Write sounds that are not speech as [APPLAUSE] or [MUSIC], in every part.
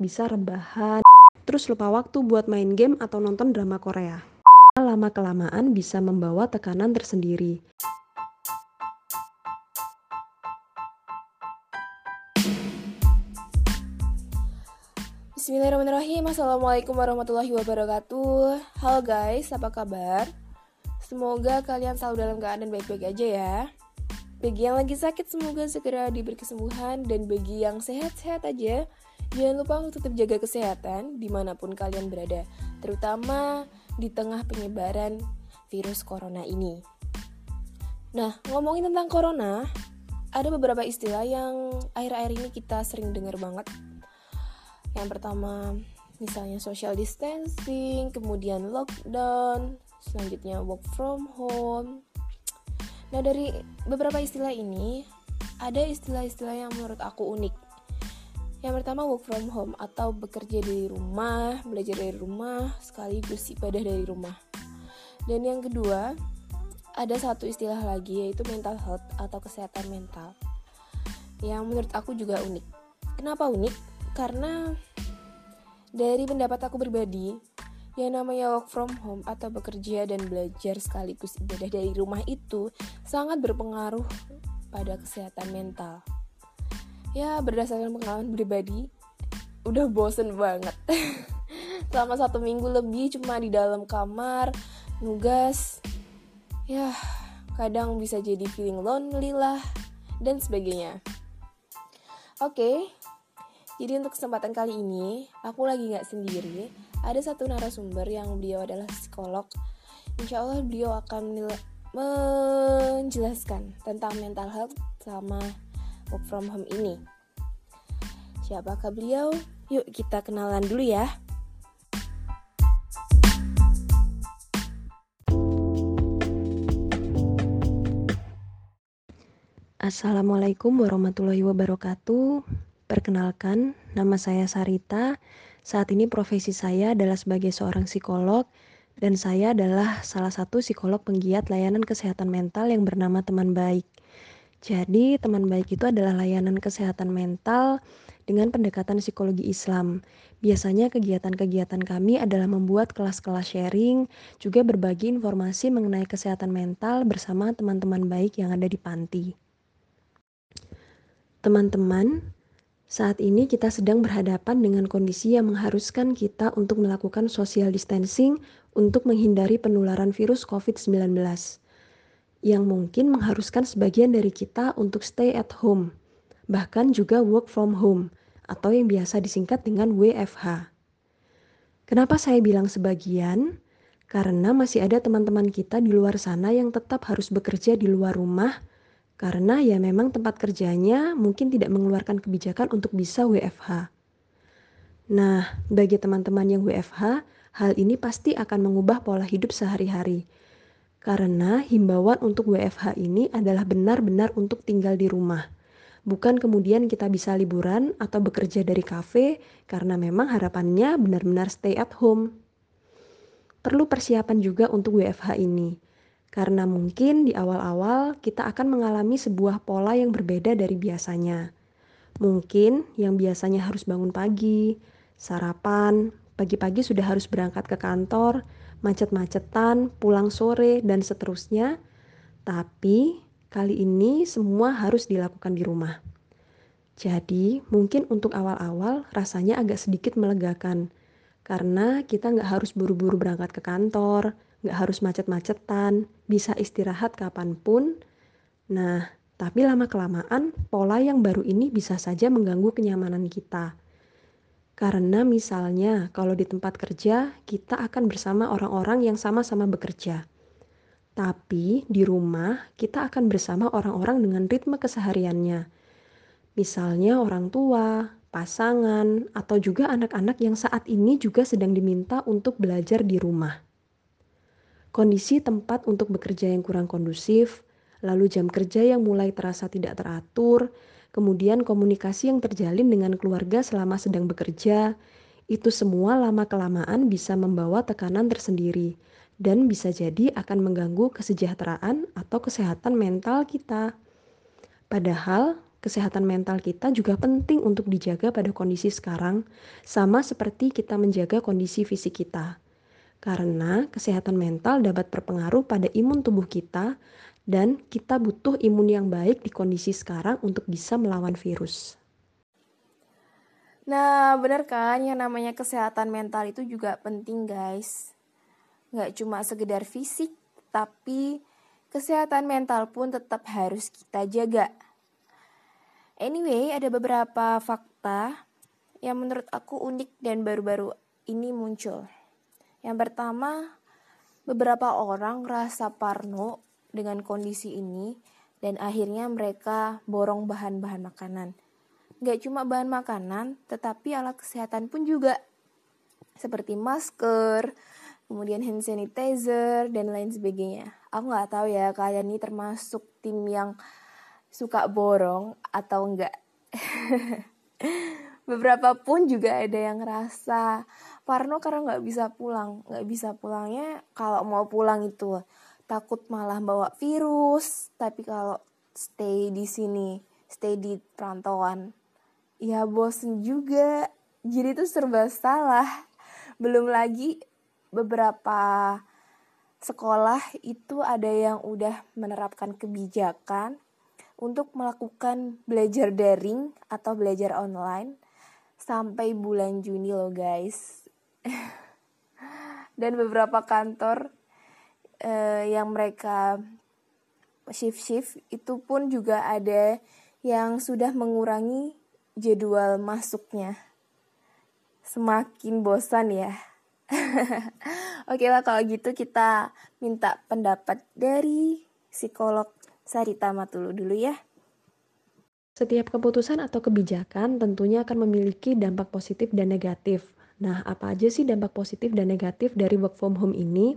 bisa rebahan, terus lupa waktu buat main game atau nonton drama Korea. Lama-kelamaan bisa membawa tekanan tersendiri. Bismillahirrahmanirrahim Assalamualaikum warahmatullahi wabarakatuh Halo guys, apa kabar? Semoga kalian selalu dalam keadaan baik-baik aja ya Bagi yang lagi sakit semoga segera diberi kesembuhan Dan bagi yang sehat-sehat aja Jangan lupa untuk tetap jaga kesehatan di mana pun kalian berada Terutama di tengah penyebaran virus corona ini Nah, ngomongin tentang corona Ada beberapa istilah yang akhir-akhir ini kita sering dengar banget yang pertama misalnya social distancing, kemudian lockdown, selanjutnya work from home. Nah, dari beberapa istilah ini ada istilah-istilah yang menurut aku unik. Yang pertama work from home atau bekerja dari rumah, belajar dari rumah, sekaligus ibadah dari rumah. Dan yang kedua, ada satu istilah lagi yaitu mental health atau kesehatan mental. Yang menurut aku juga unik. Kenapa unik? karena dari pendapat aku pribadi yang namanya work from home atau bekerja dan belajar sekaligus ibadah dari rumah itu sangat berpengaruh pada kesehatan mental. Ya, berdasarkan pengalaman pribadi, udah bosen banget. [LAUGHS] Selama satu minggu lebih cuma di dalam kamar, nugas. Ya, kadang bisa jadi feeling lonely lah, dan sebagainya. Oke, okay, jadi untuk kesempatan kali ini, aku lagi nggak sendiri. Ada satu narasumber yang beliau adalah psikolog. Insya Allah beliau akan menjelaskan tentang mental health sama work from home ini. Siapakah beliau? Yuk kita kenalan dulu ya. Assalamualaikum warahmatullahi wabarakatuh. Perkenalkan, nama saya Sarita. Saat ini profesi saya adalah sebagai seorang psikolog dan saya adalah salah satu psikolog penggiat layanan kesehatan mental yang bernama Teman Baik. Jadi, Teman Baik itu adalah layanan kesehatan mental dengan pendekatan psikologi Islam. Biasanya kegiatan-kegiatan kami adalah membuat kelas-kelas sharing, juga berbagi informasi mengenai kesehatan mental bersama teman-teman baik yang ada di panti. Teman-teman, saat ini kita sedang berhadapan dengan kondisi yang mengharuskan kita untuk melakukan social distancing untuk menghindari penularan virus COVID-19 yang mungkin mengharuskan sebagian dari kita untuk stay at home, bahkan juga work from home atau yang biasa disingkat dengan WFH. Kenapa saya bilang sebagian? Karena masih ada teman-teman kita di luar sana yang tetap harus bekerja di luar rumah karena ya memang tempat kerjanya mungkin tidak mengeluarkan kebijakan untuk bisa WFH. Nah, bagi teman-teman yang WFH, hal ini pasti akan mengubah pola hidup sehari-hari. Karena himbauan untuk WFH ini adalah benar-benar untuk tinggal di rumah. Bukan kemudian kita bisa liburan atau bekerja dari kafe karena memang harapannya benar-benar stay at home. Perlu persiapan juga untuk WFH ini karena mungkin di awal-awal kita akan mengalami sebuah pola yang berbeda dari biasanya. Mungkin yang biasanya harus bangun pagi, sarapan, pagi-pagi sudah harus berangkat ke kantor, macet-macetan, pulang sore, dan seterusnya. Tapi kali ini semua harus dilakukan di rumah. Jadi mungkin untuk awal-awal rasanya agak sedikit melegakan. Karena kita nggak harus buru-buru berangkat ke kantor, nggak harus macet-macetan, bisa istirahat kapan pun. Nah, tapi lama-kelamaan pola yang baru ini bisa saja mengganggu kenyamanan kita. Karena misalnya kalau di tempat kerja kita akan bersama orang-orang yang sama-sama bekerja. Tapi di rumah kita akan bersama orang-orang dengan ritme kesehariannya. Misalnya orang tua, pasangan, atau juga anak-anak yang saat ini juga sedang diminta untuk belajar di rumah kondisi tempat untuk bekerja yang kurang kondusif, lalu jam kerja yang mulai terasa tidak teratur, kemudian komunikasi yang terjalin dengan keluarga selama sedang bekerja, itu semua lama-kelamaan bisa membawa tekanan tersendiri dan bisa jadi akan mengganggu kesejahteraan atau kesehatan mental kita. Padahal, kesehatan mental kita juga penting untuk dijaga pada kondisi sekarang, sama seperti kita menjaga kondisi fisik kita. Karena kesehatan mental dapat berpengaruh pada imun tubuh kita, dan kita butuh imun yang baik di kondisi sekarang untuk bisa melawan virus. Nah, benar kan yang namanya kesehatan mental itu juga penting, guys. Nggak cuma sekedar fisik, tapi kesehatan mental pun tetap harus kita jaga. Anyway, ada beberapa fakta yang menurut aku unik dan baru-baru ini muncul. Yang pertama, beberapa orang rasa parno dengan kondisi ini dan akhirnya mereka borong bahan-bahan makanan. Gak cuma bahan makanan, tetapi alat kesehatan pun juga. Seperti masker, kemudian hand sanitizer, dan lain sebagainya. Aku gak tahu ya, kalian ini termasuk tim yang suka borong atau enggak. [LAUGHS] Beberapa pun juga ada yang ngerasa Parno karena nggak bisa pulang. Nggak bisa pulangnya kalau mau pulang itu takut malah bawa virus. Tapi kalau stay di sini, stay di perantauan, ya bosen juga. Jadi itu serba salah. Belum lagi beberapa sekolah itu ada yang udah menerapkan kebijakan untuk melakukan belajar daring atau belajar online sampai bulan Juni loh guys. [LAUGHS] Dan beberapa kantor uh, yang mereka shift-shift itu pun juga ada yang sudah mengurangi jadwal masuknya. Semakin bosan ya. [LAUGHS] Oke lah kalau gitu kita minta pendapat dari psikolog Sarita Matulu dulu ya. Setiap keputusan atau kebijakan tentunya akan memiliki dampak positif dan negatif. Nah, apa aja sih dampak positif dan negatif dari work from home ini?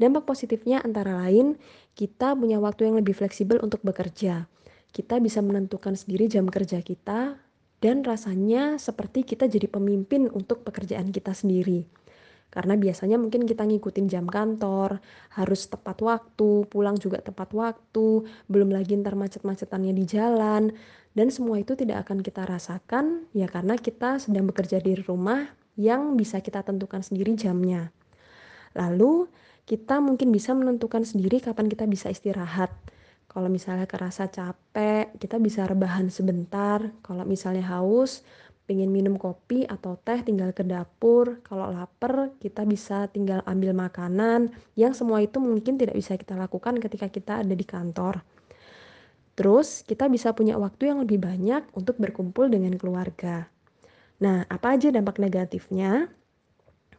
Dampak positifnya antara lain, kita punya waktu yang lebih fleksibel untuk bekerja. Kita bisa menentukan sendiri jam kerja kita, dan rasanya seperti kita jadi pemimpin untuk pekerjaan kita sendiri. Karena biasanya mungkin kita ngikutin jam kantor, harus tepat waktu, pulang juga tepat waktu, belum lagi ntar macet-macetannya di jalan, dan semua itu tidak akan kita rasakan ya karena kita sedang bekerja di rumah yang bisa kita tentukan sendiri jamnya. Lalu kita mungkin bisa menentukan sendiri kapan kita bisa istirahat. Kalau misalnya kerasa capek, kita bisa rebahan sebentar. Kalau misalnya haus, pengen minum kopi atau teh tinggal ke dapur kalau lapar kita bisa tinggal ambil makanan yang semua itu mungkin tidak bisa kita lakukan ketika kita ada di kantor terus kita bisa punya waktu yang lebih banyak untuk berkumpul dengan keluarga nah apa aja dampak negatifnya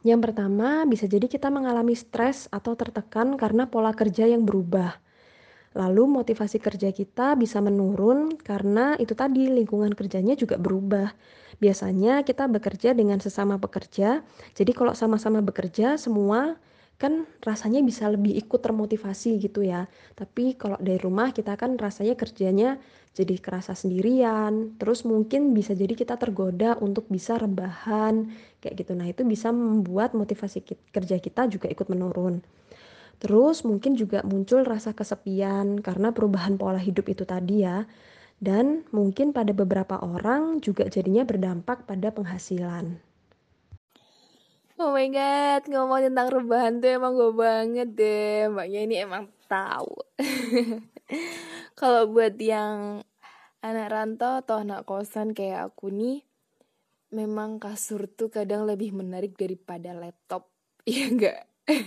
yang pertama bisa jadi kita mengalami stres atau tertekan karena pola kerja yang berubah Lalu motivasi kerja kita bisa menurun karena itu tadi lingkungan kerjanya juga berubah. Biasanya kita bekerja dengan sesama pekerja. Jadi kalau sama-sama bekerja semua kan rasanya bisa lebih ikut termotivasi gitu ya. Tapi kalau dari rumah kita kan rasanya kerjanya jadi kerasa sendirian. Terus mungkin bisa jadi kita tergoda untuk bisa rebahan kayak gitu. Nah, itu bisa membuat motivasi kerja kita juga ikut menurun. Terus mungkin juga muncul rasa kesepian karena perubahan pola hidup itu tadi ya. Dan mungkin pada beberapa orang juga jadinya berdampak pada penghasilan. Oh my god, ngomong tentang rebahan tuh emang gue banget deh. Mbaknya ini emang tahu. [LAUGHS] Kalau buat yang anak rantau atau anak kosan kayak aku nih, memang kasur tuh kadang lebih menarik daripada laptop. [LAUGHS] Iya enggak? [LAUGHS]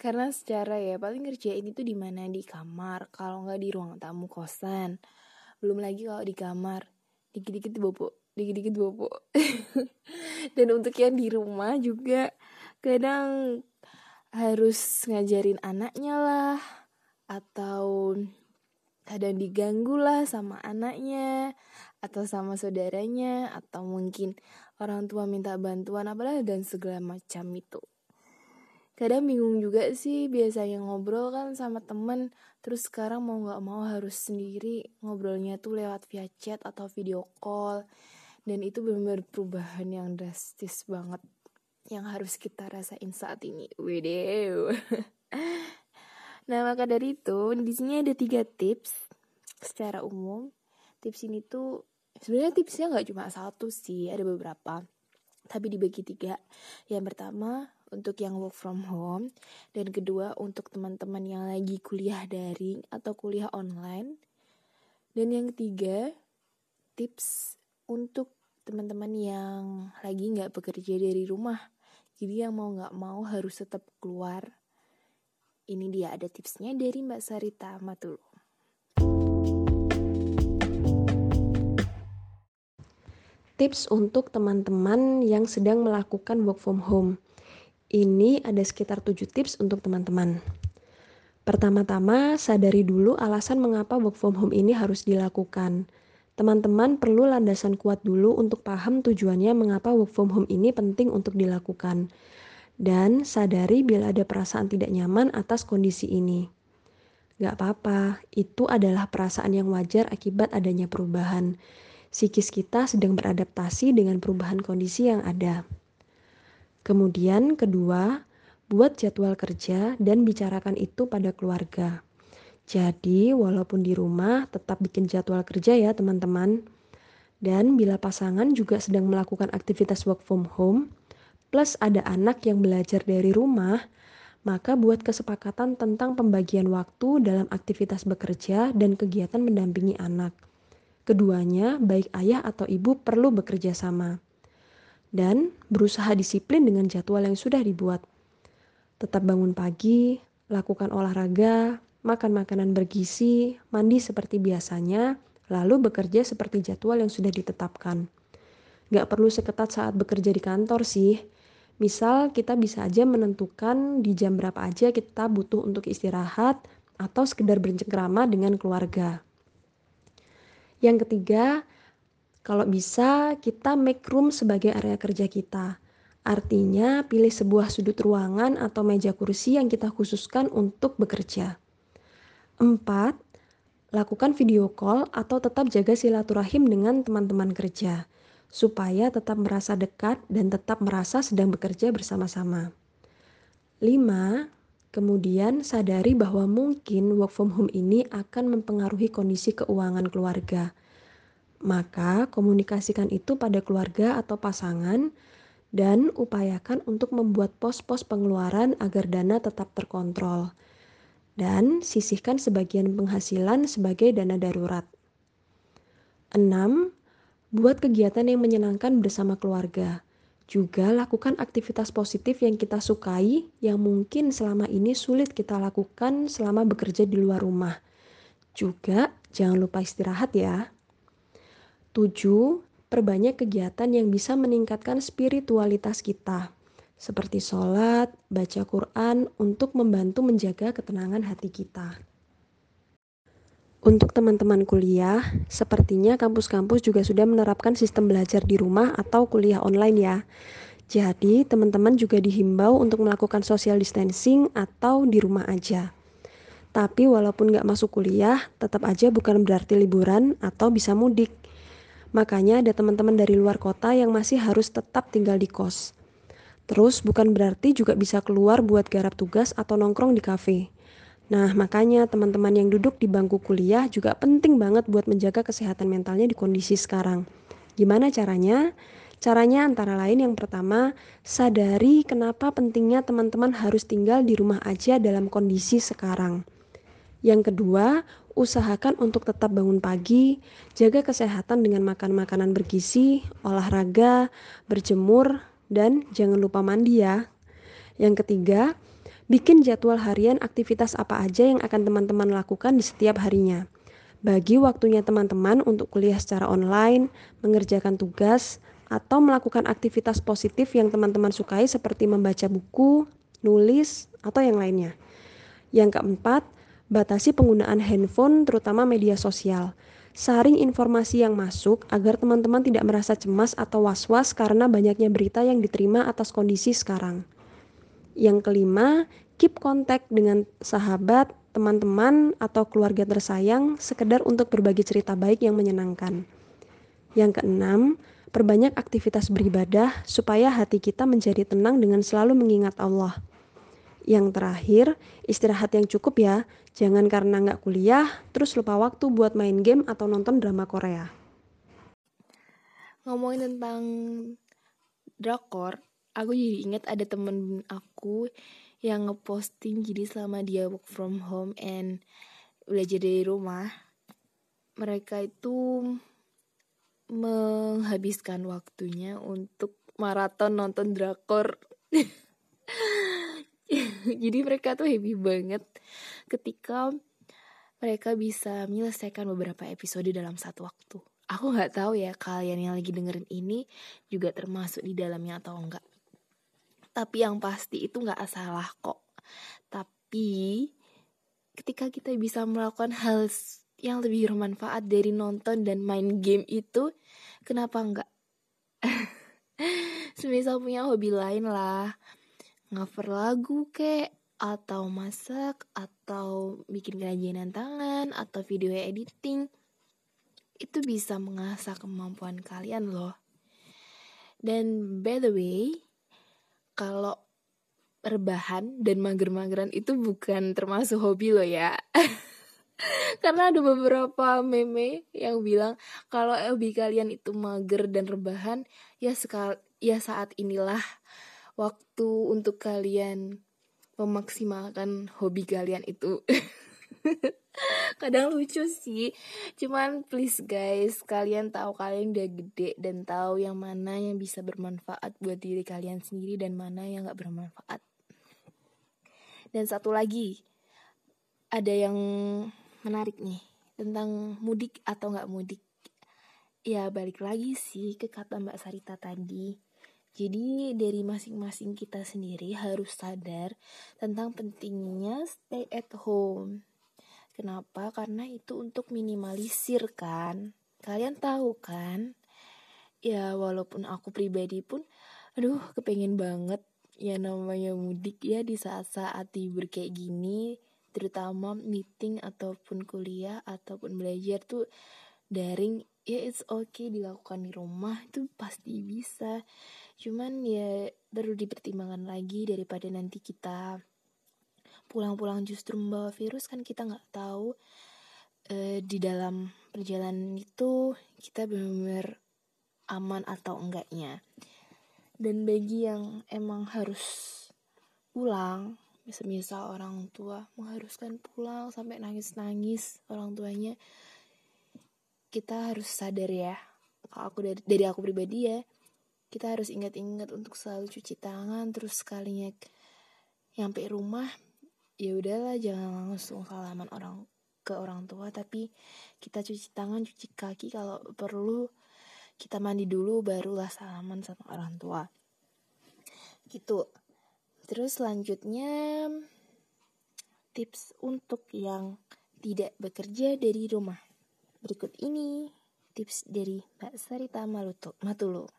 Karena secara ya paling ngerjain itu di mana di kamar, kalau nggak di ruang tamu kosan. Belum lagi kalau di kamar, dikit-dikit bobo, dikit-dikit bobo. [LAUGHS] Dan untuk yang di rumah juga kadang harus ngajarin anaknya lah atau kadang diganggu lah sama anaknya atau sama saudaranya atau mungkin orang tua minta bantuan apalah dan segala macam itu kadang bingung juga sih biasanya ngobrol kan sama temen terus sekarang mau nggak mau harus sendiri ngobrolnya tuh lewat via chat atau video call dan itu benar-benar perubahan yang drastis banget yang harus kita rasain saat ini Wedew. [LAUGHS] nah maka dari itu di sini ada tiga tips secara umum tips ini tuh sebenarnya tipsnya nggak cuma satu sih, ada beberapa. Tapi dibagi tiga. Yang pertama untuk yang work from home dan kedua untuk teman-teman yang lagi kuliah daring atau kuliah online. Dan yang ketiga tips untuk teman-teman yang lagi nggak bekerja dari rumah. Jadi yang mau nggak mau harus tetap keluar. Ini dia ada tipsnya dari Mbak Sarita Matulu. Tips untuk teman-teman yang sedang melakukan work from home. Ini ada sekitar 7 tips untuk teman-teman. Pertama-tama, sadari dulu alasan mengapa work from home ini harus dilakukan. Teman-teman perlu landasan kuat dulu untuk paham tujuannya mengapa work from home ini penting untuk dilakukan. Dan sadari bila ada perasaan tidak nyaman atas kondisi ini. Gak apa-apa, itu adalah perasaan yang wajar akibat adanya perubahan psikis kita sedang beradaptasi dengan perubahan kondisi yang ada. Kemudian, kedua, buat jadwal kerja dan bicarakan itu pada keluarga. Jadi, walaupun di rumah, tetap bikin jadwal kerja ya, teman-teman. Dan bila pasangan juga sedang melakukan aktivitas work from home, plus ada anak yang belajar dari rumah, maka buat kesepakatan tentang pembagian waktu dalam aktivitas bekerja dan kegiatan mendampingi anak. Keduanya, baik ayah atau ibu, perlu bekerja sama dan berusaha disiplin dengan jadwal yang sudah dibuat. Tetap bangun pagi, lakukan olahraga, makan makanan bergizi, mandi seperti biasanya, lalu bekerja seperti jadwal yang sudah ditetapkan. Gak perlu seketat saat bekerja di kantor sih. Misal kita bisa aja menentukan di jam berapa aja kita butuh untuk istirahat atau sekedar bercengkrama dengan keluarga. Yang ketiga, kalau bisa kita make room sebagai area kerja kita. Artinya pilih sebuah sudut ruangan atau meja kursi yang kita khususkan untuk bekerja. Empat, lakukan video call atau tetap jaga silaturahim dengan teman-teman kerja supaya tetap merasa dekat dan tetap merasa sedang bekerja bersama-sama. Lima, Kemudian sadari bahwa mungkin work from home ini akan mempengaruhi kondisi keuangan keluarga. Maka komunikasikan itu pada keluarga atau pasangan dan upayakan untuk membuat pos-pos pengeluaran agar dana tetap terkontrol. Dan sisihkan sebagian penghasilan sebagai dana darurat. 6. Buat kegiatan yang menyenangkan bersama keluarga. Juga lakukan aktivitas positif yang kita sukai yang mungkin selama ini sulit kita lakukan selama bekerja di luar rumah. Juga jangan lupa istirahat ya. 7. Perbanyak kegiatan yang bisa meningkatkan spiritualitas kita, seperti sholat, baca Quran, untuk membantu menjaga ketenangan hati kita. Untuk teman-teman kuliah, sepertinya kampus-kampus juga sudah menerapkan sistem belajar di rumah atau kuliah online ya. Jadi, teman-teman juga dihimbau untuk melakukan social distancing atau di rumah aja. Tapi walaupun nggak masuk kuliah, tetap aja bukan berarti liburan atau bisa mudik. Makanya ada teman-teman dari luar kota yang masih harus tetap tinggal di kos. Terus bukan berarti juga bisa keluar buat garap tugas atau nongkrong di kafe. Nah, makanya teman-teman yang duduk di bangku kuliah juga penting banget buat menjaga kesehatan mentalnya di kondisi sekarang. Gimana caranya? Caranya antara lain yang pertama, sadari kenapa pentingnya teman-teman harus tinggal di rumah aja dalam kondisi sekarang. Yang kedua, usahakan untuk tetap bangun pagi, jaga kesehatan dengan makan makanan bergizi, olahraga, berjemur, dan jangan lupa mandi ya. Yang ketiga, Bikin jadwal harian aktivitas apa aja yang akan teman-teman lakukan di setiap harinya. Bagi waktunya teman-teman untuk kuliah secara online, mengerjakan tugas, atau melakukan aktivitas positif yang teman-teman sukai seperti membaca buku, nulis, atau yang lainnya. Yang keempat, batasi penggunaan handphone terutama media sosial. Saring informasi yang masuk agar teman-teman tidak merasa cemas atau was-was karena banyaknya berita yang diterima atas kondisi sekarang. Yang kelima, keep kontak dengan sahabat, teman-teman, atau keluarga tersayang sekedar untuk berbagi cerita baik yang menyenangkan. Yang keenam, perbanyak aktivitas beribadah supaya hati kita menjadi tenang dengan selalu mengingat Allah. Yang terakhir, istirahat yang cukup ya. Jangan karena nggak kuliah, terus lupa waktu buat main game atau nonton drama Korea. Ngomongin tentang drakor, aku jadi ingat ada temen aku yang ngeposting jadi selama dia work from home and belajar dari rumah, mereka itu menghabiskan waktunya untuk maraton nonton drakor. [LAUGHS] [LAUGHS] jadi mereka tuh happy banget ketika mereka bisa menyelesaikan beberapa episode dalam satu waktu. Aku nggak tahu ya kalian yang lagi dengerin ini juga termasuk di dalamnya atau enggak. Tapi yang pasti itu nggak salah kok. Tapi ketika kita bisa melakukan hal yang lebih bermanfaat dari nonton dan main game itu, kenapa enggak? [LAUGHS] Semisal punya hobi lain lah, ngover lagu kek, atau masak, atau bikin kerajinan tangan, atau video editing, itu bisa mengasah kemampuan kalian loh. Dan by the way, kalau rebahan dan mager-mageran itu bukan termasuk hobi loh ya. [LAUGHS] Karena ada beberapa meme yang bilang kalau hobi kalian itu mager dan rebahan, ya sekal ya saat inilah waktu untuk kalian memaksimalkan hobi kalian itu. [LAUGHS] Kadang lucu sih, cuman please guys, kalian tahu kalian udah gede dan tahu yang mana yang bisa bermanfaat buat diri kalian sendiri dan mana yang gak bermanfaat. Dan satu lagi, ada yang menarik nih tentang mudik atau nggak mudik. Ya balik lagi sih ke kata Mbak Sarita tadi. Jadi dari masing-masing kita sendiri harus sadar tentang pentingnya stay at home. Kenapa? Karena itu untuk minimalisir kan. Kalian tahu kan? Ya walaupun aku pribadi pun aduh kepengen banget ya namanya mudik ya di saat-saat libur kayak gini terutama meeting ataupun kuliah ataupun belajar tuh daring ya it's okay dilakukan di rumah itu pasti bisa. Cuman ya perlu dipertimbangkan lagi daripada nanti kita pulang-pulang justru membawa virus kan kita nggak tahu e, di dalam perjalanan itu kita benar-benar aman atau enggaknya. Dan bagi yang emang harus pulang misal orang tua mengharuskan pulang sampai nangis-nangis orang tuanya kita harus sadar ya kalau aku dari, dari aku pribadi ya kita harus ingat-ingat untuk selalu cuci tangan terus sekalinya nyampe rumah ya udahlah jangan langsung salaman orang ke orang tua tapi kita cuci tangan cuci kaki kalau perlu kita mandi dulu barulah salaman sama orang tua. Gitu. Terus selanjutnya tips untuk yang tidak bekerja dari rumah berikut ini. Tips dari Mbak Sarita Maluto Matulu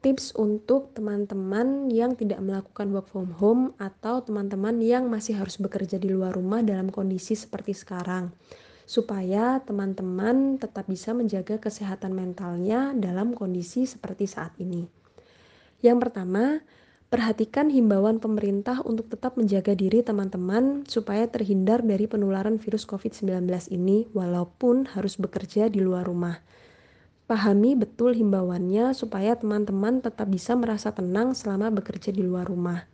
tips untuk teman-teman yang tidak melakukan work from home atau teman-teman yang masih harus bekerja di luar rumah dalam kondisi seperti sekarang. Supaya teman-teman tetap bisa menjaga kesehatan mentalnya dalam kondisi seperti saat ini. Yang pertama, perhatikan himbauan pemerintah untuk tetap menjaga diri teman-teman supaya terhindar dari penularan virus COVID-19 ini walaupun harus bekerja di luar rumah. Pahami betul himbauannya supaya teman-teman tetap bisa merasa tenang selama bekerja di luar rumah.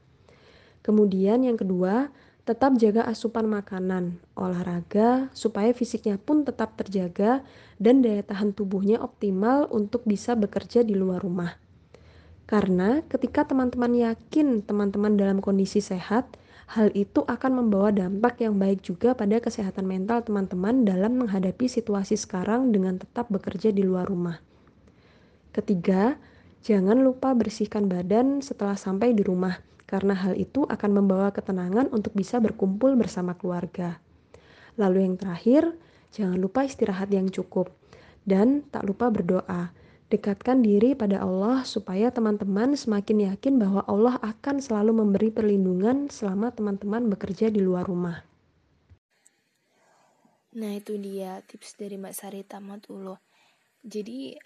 Kemudian yang kedua, tetap jaga asupan makanan, olahraga, supaya fisiknya pun tetap terjaga dan daya tahan tubuhnya optimal untuk bisa bekerja di luar rumah. Karena ketika teman-teman yakin teman-teman dalam kondisi sehat, hal itu akan membawa dampak yang baik juga pada kesehatan mental teman-teman dalam menghadapi situasi sekarang dengan tetap bekerja di luar rumah. Ketiga, jangan lupa bersihkan badan setelah sampai di rumah karena hal itu akan membawa ketenangan untuk bisa berkumpul bersama keluarga. Lalu yang terakhir, jangan lupa istirahat yang cukup dan tak lupa berdoa. Dekatkan diri pada Allah supaya teman-teman semakin yakin bahwa Allah akan selalu memberi perlindungan selama teman-teman bekerja di luar rumah. Nah itu dia tips dari Mbak Sari Tamatullah. Jadi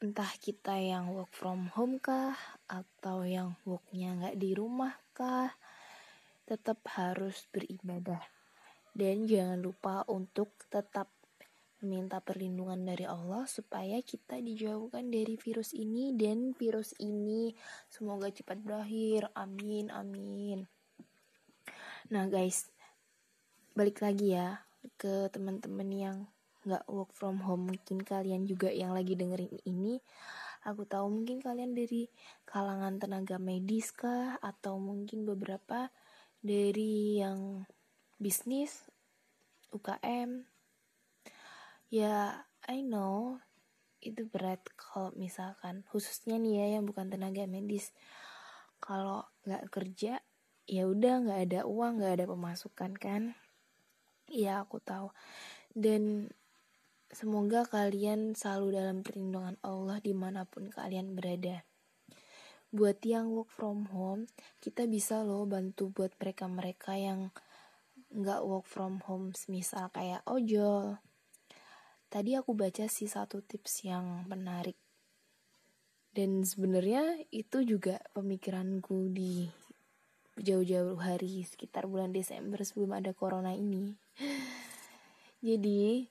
entah kita yang work from home kah atau yang worknya nggak di rumah kah tetap harus beribadah dan jangan lupa untuk tetap meminta perlindungan dari Allah supaya kita dijauhkan dari virus ini dan virus ini. Semoga cepat berakhir. Amin amin. Nah guys balik lagi ya ke teman-teman yang nggak work from home. Mungkin kalian juga yang lagi dengerin ini. Aku tahu mungkin kalian dari kalangan tenaga medis kah? Atau mungkin beberapa dari yang bisnis UKM ya I know. Itu berat kalau misalkan khususnya nih ya yang bukan tenaga medis. Kalau nggak kerja ya udah nggak ada uang nggak ada pemasukan kan? Ya aku tahu. Dan semoga kalian selalu dalam perlindungan Allah di mana pun kalian berada. Buat yang work from home kita bisa loh bantu buat mereka-mereka yang nggak work from home. Misal kayak ojol Tadi aku baca sih satu tips yang menarik. Dan sebenarnya itu juga pemikiranku di jauh-jauh hari sekitar bulan Desember sebelum ada corona ini. [LAUGHS] Jadi,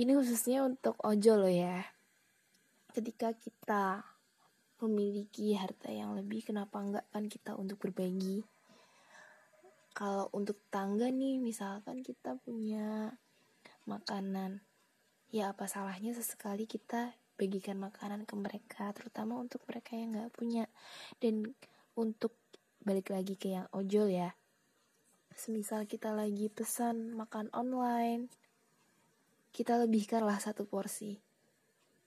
ini khususnya untuk ojol loh ya. Ketika kita memiliki harta yang lebih, kenapa enggak kan kita untuk berbagi? Kalau untuk tangga nih, misalkan kita punya makanan ya apa salahnya sesekali kita bagikan makanan ke mereka terutama untuk mereka yang nggak punya. Dan untuk balik lagi ke yang ojol ya. Semisal kita lagi pesan makan online kita lebihkanlah satu porsi.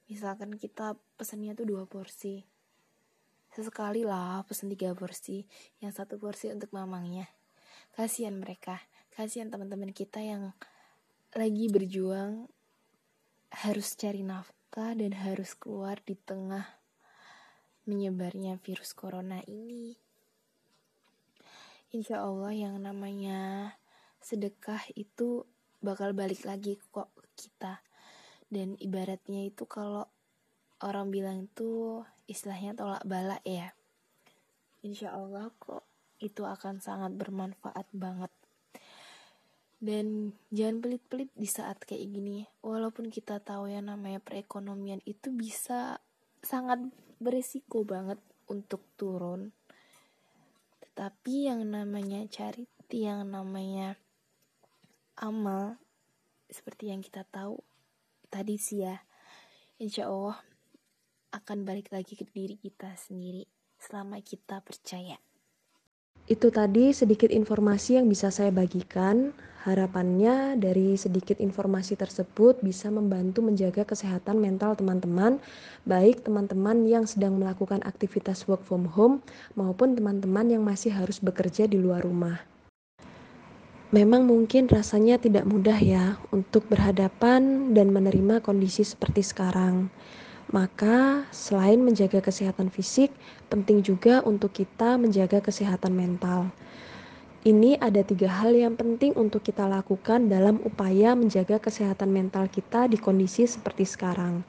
Misalkan kita pesannya tuh dua porsi. Sesekali lah pesen tiga porsi yang satu porsi untuk mamangnya. Kasihan mereka. Kasihan teman-teman kita yang lagi berjuang harus cari nafkah dan harus keluar di tengah menyebarnya virus corona ini. Insya Allah yang namanya sedekah itu bakal balik lagi kok ke kita. Dan ibaratnya itu kalau orang bilang itu istilahnya tolak balak ya. Insya Allah kok itu akan sangat bermanfaat banget dan jangan pelit-pelit di saat kayak gini. Walaupun kita tahu ya namanya perekonomian itu bisa sangat beresiko banget untuk turun. Tetapi yang namanya charity yang namanya amal seperti yang kita tahu tadi sih ya insya Allah akan balik lagi ke diri kita sendiri selama kita percaya itu tadi sedikit informasi yang bisa saya bagikan. Harapannya dari sedikit informasi tersebut bisa membantu menjaga kesehatan mental teman-teman, baik teman-teman yang sedang melakukan aktivitas work from home maupun teman-teman yang masih harus bekerja di luar rumah. Memang mungkin rasanya tidak mudah ya untuk berhadapan dan menerima kondisi seperti sekarang. Maka, selain menjaga kesehatan fisik, penting juga untuk kita menjaga kesehatan mental. Ini ada tiga hal yang penting untuk kita lakukan dalam upaya menjaga kesehatan mental kita di kondisi seperti sekarang.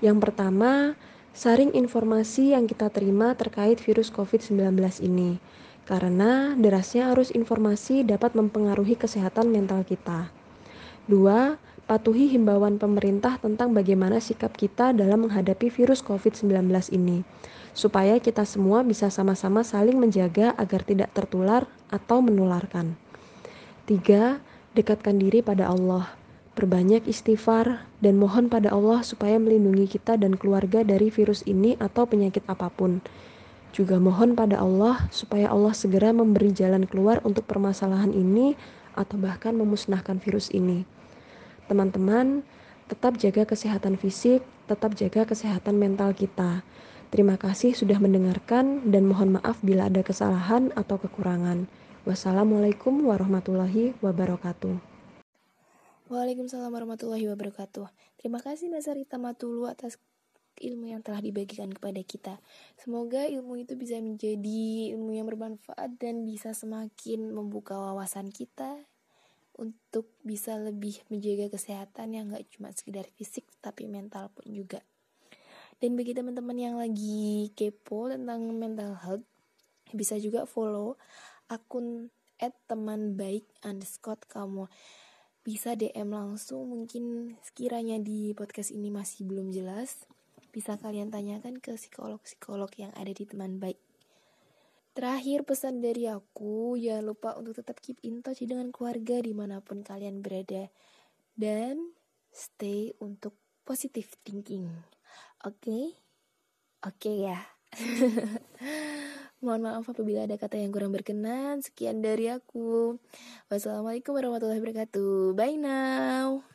Yang pertama, saring informasi yang kita terima terkait virus COVID-19 ini, karena derasnya arus informasi dapat mempengaruhi kesehatan mental kita. Dua, patuhi himbauan pemerintah tentang bagaimana sikap kita dalam menghadapi virus COVID-19 ini, supaya kita semua bisa sama-sama saling menjaga agar tidak tertular atau menularkan. Tiga, dekatkan diri pada Allah, perbanyak istighfar, dan mohon pada Allah supaya melindungi kita dan keluarga dari virus ini atau penyakit apa pun. Juga mohon pada Allah supaya Allah segera memberi jalan keluar untuk permasalahan ini atau bahkan memusnahkan virus ini. Teman-teman, tetap jaga kesehatan fisik, tetap jaga kesehatan mental kita. Terima kasih sudah mendengarkan dan mohon maaf bila ada kesalahan atau kekurangan. Wassalamualaikum warahmatullahi wabarakatuh. Waalaikumsalam warahmatullahi wabarakatuh. Terima kasih Mbak Sarita Matulu atas ilmu yang telah dibagikan kepada kita. Semoga ilmu itu bisa menjadi ilmu yang bermanfaat dan bisa semakin membuka wawasan kita untuk bisa lebih menjaga kesehatan yang gak cuma sekedar fisik tapi mental pun juga. Dan bagi teman-teman yang lagi kepo tentang mental health, bisa juga follow akun at teman baik underscore kamu bisa DM langsung mungkin sekiranya di podcast ini masih belum jelas bisa kalian tanyakan ke psikolog-psikolog yang ada di teman baik Terakhir pesan dari aku, jangan lupa untuk tetap keep in touch dengan keluarga di mana pun kalian berada. Dan stay untuk positive thinking. Oke? Okay? Oke okay ya. [LAUGHS] Mohon maaf apabila ada kata yang kurang berkenan. Sekian dari aku. Wassalamualaikum warahmatullahi wabarakatuh. Bye now.